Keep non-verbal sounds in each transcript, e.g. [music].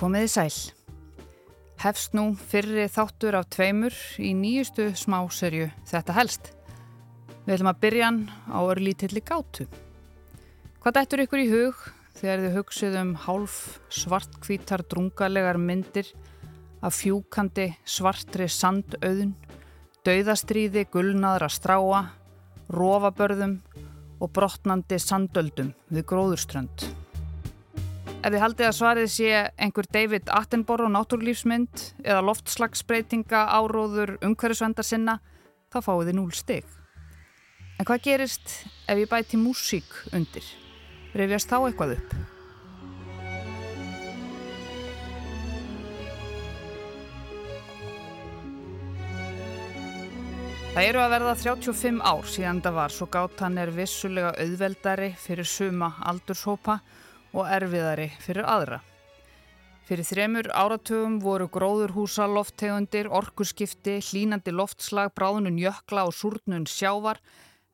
Komiði sæl. Hefst nú fyrri þáttur af tveimur í nýjustu smáserju Þetta helst. Við ætlum að byrja hann á örlítilli gátu. Hvað dættur ykkur í hug þegar þið hugsið um hálf svartkvítar drungalegar myndir af fjúkandi svartri sandauðun, dauðastríði gulnaðra stráa, rófabörðum og brotnandi sandöldum við gróðurströnd. Ef þið haldið að svarið sé einhver David Attenborough náttúrlífsmynd eða loftslagsbreytinga áróður umhverfisvendar sinna, þá fáið þið núl stygg. En hvað gerist ef ég bæti músík undir? Reyfjast þá eitthvað upp? Það eru að verða 35 ár síðan það var svo gátt hann er vissulega auðveldari fyrir suma aldurshópa og erfiðari fyrir aðra. Fyrir þremur áratugum voru gróðurhúsa lofttegundir, orkuskipti, hlínandi loftslag, bráðunum jökla og súrnun sjávar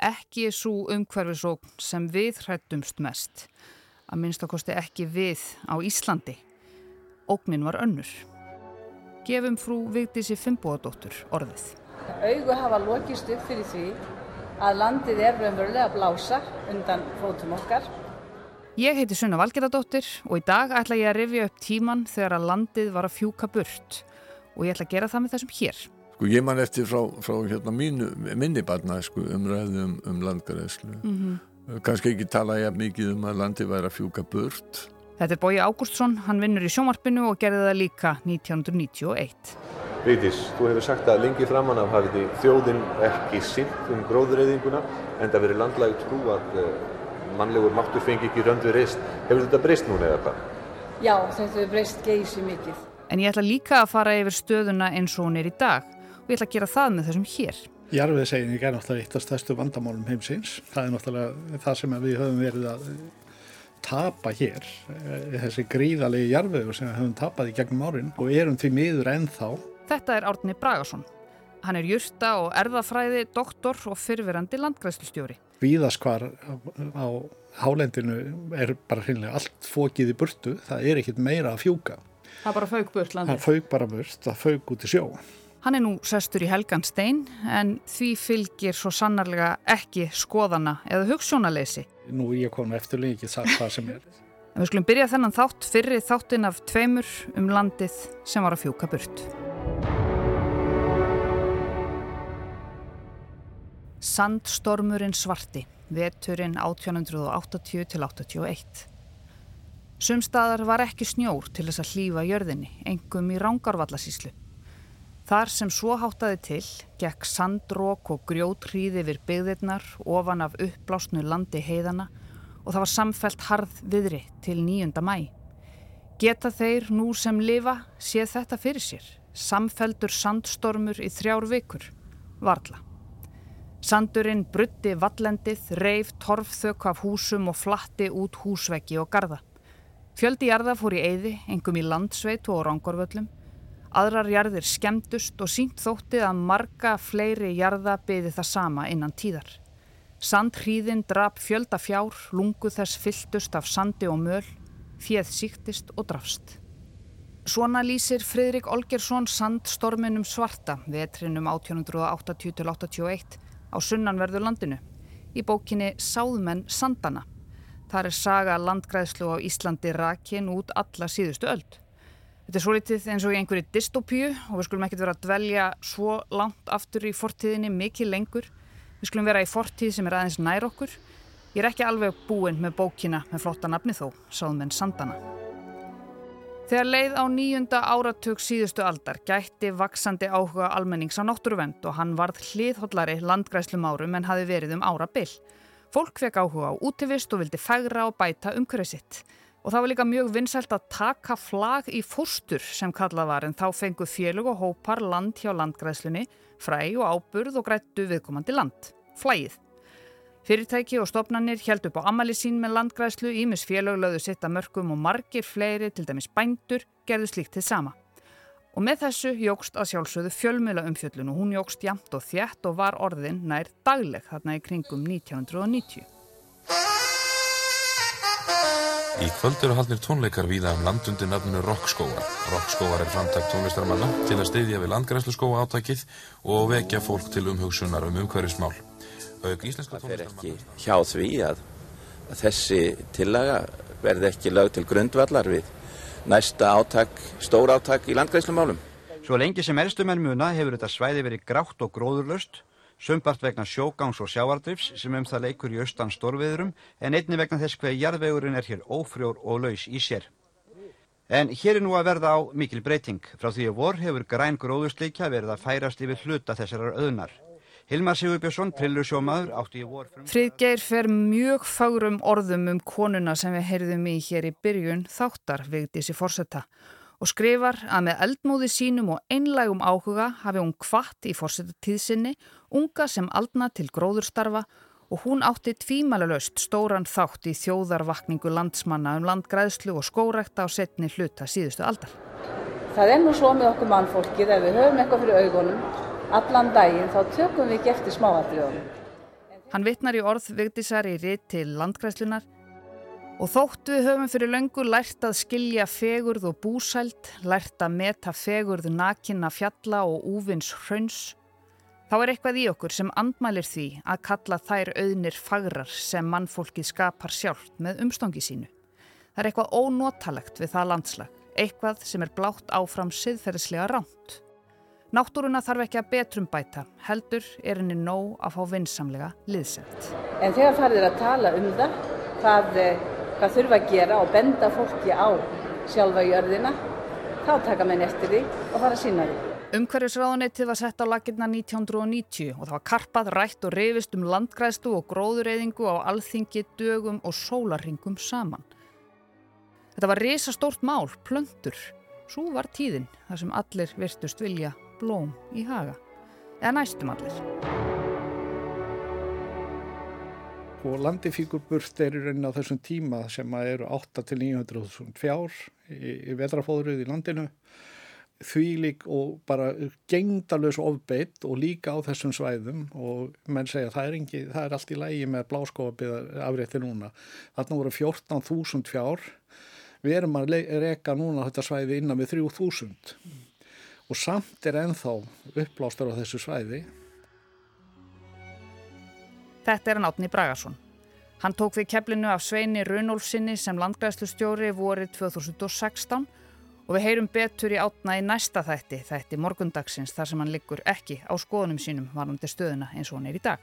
ekki svo umhverfisókn sem við hrættumst mest. Að minnst okkosti ekki við á Íslandi. Óknin var önnur. Gefum frú Vigdísi Fimboðadóttur orðið. Augu hafa lokist upp fyrir því að landið er raunverulega að blása undan fótum okkar. Ég heiti Sunna Valgeradóttir og í dag ætla ég að rifja upp tíman þegar að landið var að fjúka burt og ég ætla að gera það með þessum hér. Sko ég man eftir frá, frá hérna mínu, minni barna sko, umræðum um, um landgræðslu. Mm -hmm. Kanski ekki tala ég mikið um að landið væri að fjúka burt. Þetta er Bói Ágústsson, hann vinnur í sjómarpinu og gerði það líka 1991. Vigdís, þú hefur sagt að lengi framann af hafið þjóðin ekki sinn um gróðureyðinguna en það verið landlæg trú að mannlegur máttur fengi ekki rönd við reist. Hefur þetta breyst núna eða hvað? Já, þetta hefur breyst geysi mikið. En ég ætla líka að fara yfir stöðuna eins og hún er í dag og ég ætla að gera það með þessum hér. Jarfiðsegning er náttúrulega eitt af stærstu vandamálum heimsins. Það er náttúrulega það sem við höfum verið að tapa hér. Þessi gríðalegi jarfiður sem við höfum tapað í gegnum árin og erum því miður ennþá. Þetta er Árni Bragason. Hann er jurta og erðafræði, doktor og fyrfirandi landgræslustjóri. Víðaskvar á, á hálendinu er bara hreinlega allt fókið í burtu. Það er ekkit meira að fjúka. Það er bara fauk burt landið. Það fauk bara burt, það fauk út í sjó. Hann er nú sestur í Helgan Stein en því fylgir svo sannarlega ekki skoðana eða hugssjónaleysi. Nú ég kom eftirlega ekki sagt það sem er. En við skulum byrja þennan þátt fyrri þáttin af tveimur um landið sem var að fjúka burt. Sandstormurinn svarti, veturinn 1880 til 81. Sumstaðar var ekki snjór til þess að hlýfa jörðinni, engum í rángarvallasíslu. Þar sem svo háttaði til, gekk sandrók og grjótríði við byggðirnar ofan af uppblásnu landi heiðana og það var samfelt harð viðri til 9. mæ. Geta þeir nú sem lifa séð þetta fyrir sér, samfeldur sandstormur í þrjár vikur, varla. Sandurinn brutti vallendið, reif torfþök af húsum og flatti út húsveggi og garda. Fjöldi jarða fór í eyði, engum í landsveitu og rangorvöllum. Aðrar jarðir skemmtust og sínt þóttið að marga fleiri jarða byði það sama innan tíðar. Sandhríðin drap fjölda fjár, lungu þess fylltust af sandi og möl, fjeð síktist og drafst. Svona lýsir Fridrik Olgersson sandstorminum svarta vetrinum 1880-81 á sunnanverðu landinu í bókinni Sáðmenn Sandana. Þar er saga landgræðslu á Íslandi rakin út alla síðustu öld. Þetta er svo litið eins og í einhverju dystopíu og við skulum ekkert vera að dvelja svo langt aftur í fortíðinni mikið lengur. Við skulum vera í fortíð sem er aðeins nær okkur. Ég er ekki alveg búinn með bókina með flotta nafni þó, Sáðmenn Sandana. Þegar leið á nýjunda áratug síðustu aldar gætti vaksandi áhuga almennings á náttúruvend og hann varð hliðhollari landgræslum árum en hafi verið um ára byll. Fólk fekk áhuga á útivist og vildi fægra og bæta umhverfið sitt. Og það var líka mjög vinsælt að taka flag í fórstur sem kallað var en þá fengu félug og hópar land hjá landgræslunni, fræ og áburð og grættu viðkomandi land. Flægið. Fyrirtæki og stopnarnir held upp á amali sín með landgræslu, ímis félöglöðu sitta mörgum og margir fleiri, til dæmis bændur, gerðu slíkt til sama. Og með þessu jógst að sjálfsögðu fjölmjöla umfjöllun og hún jógst jamt og þjætt og var orðin nær dagleg þarna í kringum 1990. Í kvöld eru haldnir tónleikar víða um landundi nafnunu Rockskóar. Rockskóar er framtækt tónlistarmanna til að styðja við landgræslu skóa átakið og vekja fólk til umhugsunar um umhverfismál. Auk íslenska tónlistarmanna... Það fer ekki hjá því að, að þessi tillaga verði ekki lög til grundvallar við næsta átak, stór átak í landgræslumálum. Svo lengi sem elstumenn muna hefur þetta svæði verið grátt og gróðurlöst sumbart vegna sjógangs og sjáardrifs sem um það leikur í austan stórviðurum en einni vegna þess hver jarðvegurinn er hér ófrjór og laus í sér. En hér er nú að verða á mikil breyting. Frá því að vor hefur græn gróðusleikja verið að færast yfir hluta þessarar öðnar. Hilmar Sigurbjörnsson, trillusjómaður, átti í vor... Frum... Friðgeir fer mjög fagrum orðum um konuna sem við heyrðum í hér í byrjun þáttar við þessi fórsetta og skrifar að með eldmóði sínum og einlægum áhuga hafi hún kvart í fórsetatíðsinni unga sem aldna til gróðurstarfa og hún átti tvímælulegst stóran þátt í þjóðarvakningu landsmanna um landgræðslu og skórekta á setni hluta síðustu aldar. Það er nú svo með okkur mannfólkið ef við höfum eitthvað fyrir augunum allan daginn þá tökum við ekki eftir smáatriðunum. Hann vittnar í orð Vigdísar í ritt til landgræðslunar Og þótt við höfum fyrir löngu lært að skilja fegurð og búsælt, lært að meta fegurð nakinna fjalla og úvins hrauns, þá er eitthvað í okkur sem andmælir því að kalla þær auðnir fagrar sem mannfólkið skapar sjálft með umstóngi sínu. Það er eitthvað ónótalegt við það landslag, eitthvað sem er blátt áfram siðferðislega ránt. Náttúruna þarf ekki að betrum bæta, heldur er henni nóg að fá vinsamlega liðsend. En þegar farið að tala um það, hvað hvað þurfa að gera og benda fólki á sjálfa jörðina, þá taka menn eftir því og fara að sína því. Umhverjusráðuneytið var sett á lakirna 1990 og það var karpað, rætt og reyfist um landgræðstu og gróðureyðingu á alþingi, dögum og sólarringum saman. Þetta var risastórt mál, plöndur. Svo var tíðin þar sem allir virtust vilja blóm í haga. Eða næstum allir. Og landifíkurburt er í raunin á þessum tíma sem eru 8-900.000 fjár í, í vetrafóðruð í landinu. Því lík og bara gengdalus ofbeitt og líka á þessum svæðum. Og menn segja það er, engi, það er allt í lægi með bláskópið afrétti núna. Þarna voru 14.000 fjár. Við erum að reyka núna þetta svæði innan við 3.000 og samt er enþá uppblástur á þessu svæði Þetta er hann Átni Bragarsson. Hann tók við keflinu af Sveini Runolfsinni sem landgræðslustjóri vorið 2016 og við heyrum betur í Átna í næsta þætti, þætti morgundagsins þar sem hann liggur ekki á skoðunum sínum varandi stöðuna eins og hann er í dag.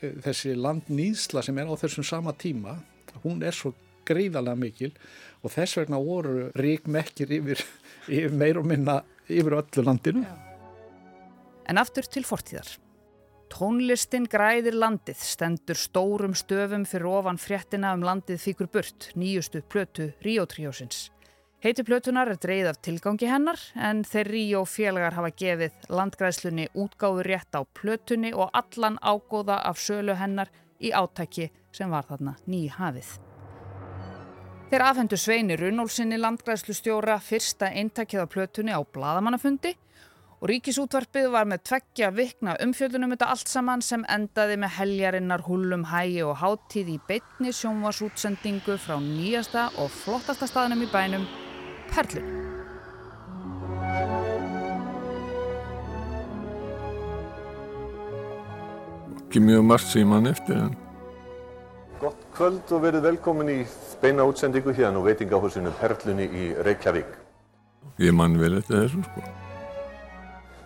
Þessi landnýðsla sem er á þessum sama tíma, hún er svo greiðalega mikil og þess vegna voru ríkmekkir yfir, yfir meir og minna yfir öllu landinu. En aftur til fortíðar. Tónlistin græðir landið, stendur stórum stöfum fyrir ofan fréttina um landið fíkur burt, nýjustu plötu Ríótriósins. Heiti plötunar er dreigð af tilgangi hennar en þeir Ríó félagar hafa gefið landgræðslunni útgáður rétt á plötunni og allan ágóða af sölu hennar í átæki sem var þarna nýhafið. Þeir afhendu Sveini Runólfsinni landgræðslustjóra fyrsta eintakið á plötunni á Bladamannafundi og ríkisútvarpið var með tveggja vikna umfjöldunum þetta allt saman sem endaði með heljarinnar hullum hægi og háttíð í beitni sjónvarsútsendingu frá nýjasta og flottasta staðnum í bænum, Perlun. Ekki mjög margt sem mann eftir en. Kvöld og verið velkomin í beina útsendingu hérna og veitingahúsinu Perlunni í Reykjavík. Ég mann vel eftir þessu sko.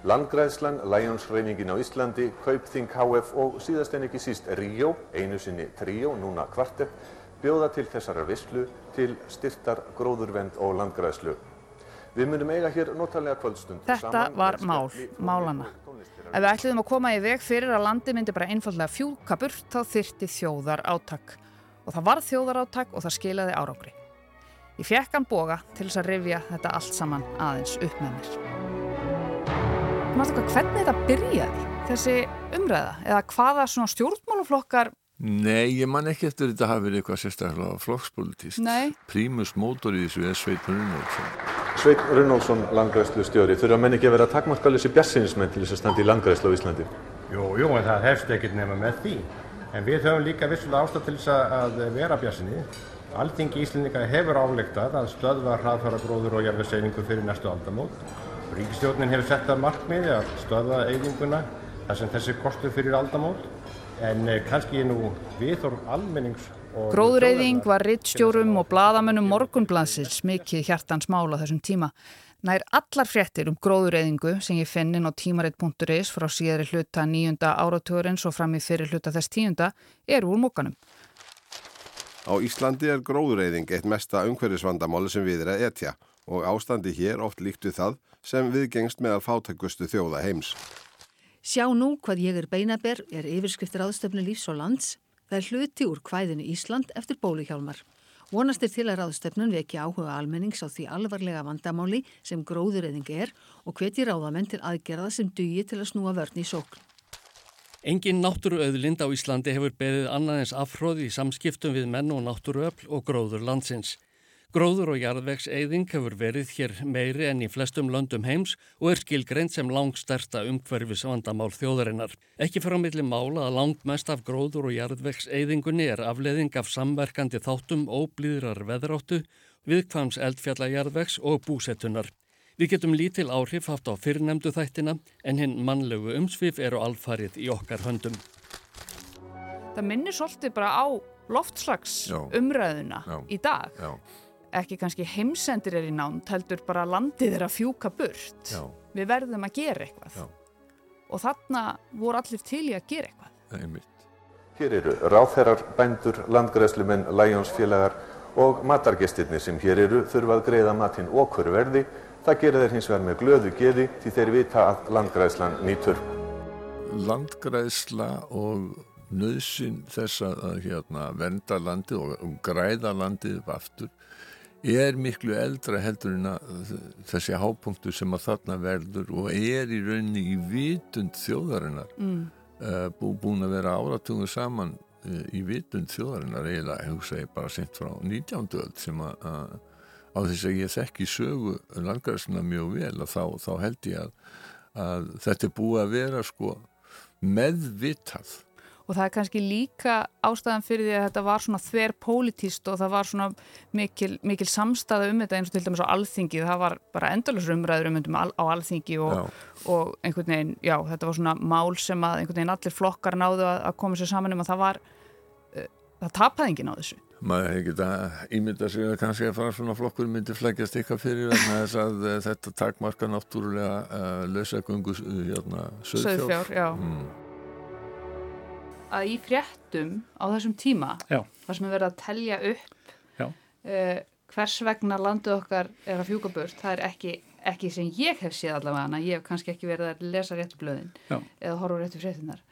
Landgræðslan, Lionsreyningin á Íslandi, Kaupþing HF og síðast en ekki síst Ríó, einu sinni Tríó, núna Kvartett, bjóða til þessara visslu til styrtar gróðurvend og landgræðslu. Við munum eiga hér notalega kvöldstund. Þetta var mál, málana. Ef við ætluðum að koma í veg fyrir að landi myndi bara einfallega fjúka burt þá þyrti þjóðar áttak. Og það var þjóðar áttak og það skilaði árangri. Ég fekk hann boga til þess að rifja þetta allt saman aðeins upp með mér eitthvað hvernig þetta byrjaði, þessi umræða, eða hvaða svona stjórnmáluflokkar Nei, ég man ekki eftir þetta hafi verið eitthvað sérstaklega flokkspolitíst. Nei. Prímus mótor í þessu er Sveit Runnolfsson. Sveit Runnolfsson, landgræslu stjóri. Þurfa menn ekki að vera takkmarkalessi bjassinismenn til þess að standa í landgræslu á Íslandi? Jú, jú, en það hefst ekkert nema með því. En við höfum líka vissulega ástæð til þess að vera bjassinni. Alþingi Íslendinga hefur álegtað að stöðva hraðfæra gróður og jarðvegseyningu fyrir næstu aldamót. Ríkistjórnin hefur sett að markmiði að stöðva eyðinguna þar sem þessi kostur fyrir aldamót en eh, kannski nú viðþorf almennings Gróðureyðing var rittstjórum og bladamönnum morgunblansins mikið hjartans mála þessum tíma. Nær allar fréttir um gróðureyðingu sem ég finn inn á tímaritt.is frá síðari hluta nýjunda áratugurins og fram í fyrir hluta þess tíunda eru úr mókanum. Á Íslandi er gróðureyðing eitt mesta umhverfisvandamáli sem við er að etja og ástandi hér oft líkt við það sem viðgengst með að fátækustu þjóða heims. Sjá nú hvað ég er beinaber er yfirskriftir aðstöfnu lífs og lands. Það er hluti úr kvæðinu Ísland eftir bóluhjálmar. Vonast er til að ráðstöfnun veki áhuga almennings á því alvarlega vandamáli sem gróðureyðing er og hveti ráðamenn til aðgerða sem dugi til að snúa vörn í sókn. Engin náttúruauðlind á Íslandi hefur beðið annaðins afhróð í samskiptum við menn og náttúruöfl og gróður landsins. Gróður og jarðvegseyðing hefur verið hér meiri enn í flestum löndum heims og er skilgreint sem langsterta umhverfis vandamál þjóðarinnar. Ekki fyrir á milli mála að langt mest af gróður og jarðvegseyðingunni er afleðing af samverkandi þáttum óblíðrar veðráttu, viðkvams eldfjallajarðvegs og búsettunar. Við getum lítil áhrif haft á fyrrnemdu þættina en hinn mannlegu umsvið eru alfarið í okkar höndum. Það minnir svolítið bara á loftslags umræðuna Já. í dag. Já. Ekki kannski heimsendir er í nánt, heldur bara landið er að fjúka burt. Við verðum að gera eitthvað. Og þarna voru allir til í að gera eitthvað. Það er mitt. Hér eru ráþherrar, bændur, landgræslumenn, læjónsfélagar og matargestirni sem hér eru þurfa að greiða matinn okkur verði Það gerir þeir hins vegar með glöðu geði því þeir vita að landgræðslan nýtur. Landgræðsla og nöðsinn þess að hérna, venda landið og, græða landið upp aftur er miklu eldra heldur en að þessi hápunktu sem að þarna verður og er í rauninni í vitund þjóðarinnar mm. uh, bú, búin að vera áratungum saman uh, í vitund þjóðarinnar eiginlega, hugsa ég bara sent frá 19. öll sem að á þess að ég þekki sögu landgræsuna mjög vel og þá, þá held ég að, að þetta er búið að vera sko meðvitað og það er kannski líka ástæðan fyrir því að þetta var svona þver pólitíst og það var svona mikil, mikil samstæða um þetta eins og til dæmis á alþingi. Það var bara endalus umræður um þetta á alþingi og, og einhvern veginn já, þetta var svona mál sem að einhvern veginn allir flokkar náðu að, að koma sér saman um að það var uh, það tapaði enginn á þessu. Maður hefði geta ímynda sig að kannski að fara svona flokkur myndi flækjast ykkar fyrir þess að uh, þetta takmarka náttúrulega uh, lausagöngu uh, hérna, söðfjár mm. Að í fréttum á þessum tíma já. var sem er verið að telja upp uh, hvers vegna landu okkar er að fjúka burt það er ekki, ekki sem ég hef séð allavega ég hef kannski ekki verið að lesa réttublöðin eða horfa réttu fréttunar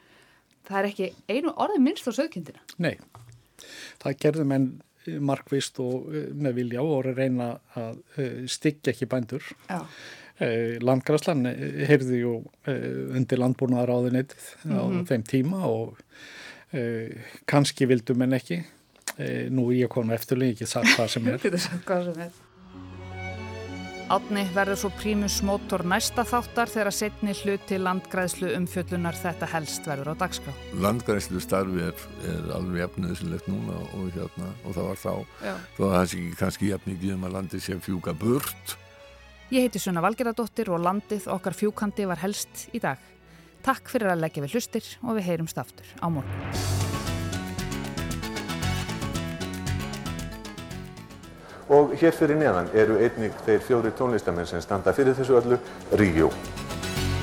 það er ekki einu orði minnst á söðkindina Nei. Það gerðum enn markvist og eh, með vilja og reyna að eh, styggja ekki bændur. Eh, Landgræslan heyrði ju undir landbúnaðar áðunitið mm -hmm. á mhm. þeim tíma og kannski vildum en ekki. Nú ég kom eftirlega ekki sagt hvað sem er. [laughs] Þetta er sagt hvað sem er. Átni verður svo prímus mótor næsta þáttar þegar setni hluti landgræðslu umfjöllunar þetta helst verður á dagskrá. Landgræðslu starfi er, er alveg jafniðislegt núna og, hérna, og það var þá. Já. Þó að það sé kannski jafnigið um að landið sé fjúka burt. Ég heiti Sunna Valgeradóttir og landið okkar fjúkandi var helst í dag. Takk fyrir að leggja við hlustir og við heyrumst aftur á morgun. og hér fyrir neðan eru einnig þeir fjóri tónlistamenn sem standa fyrir þessu öllu Ríó.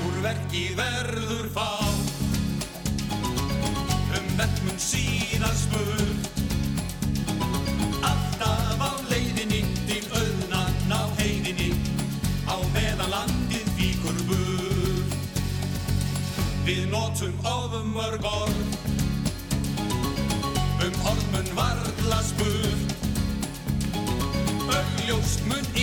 Úr verki verður fá um verkmun síðan spurt Við nótum ofum mörg orð. Um orðmun varðla spurt. Augljóst mun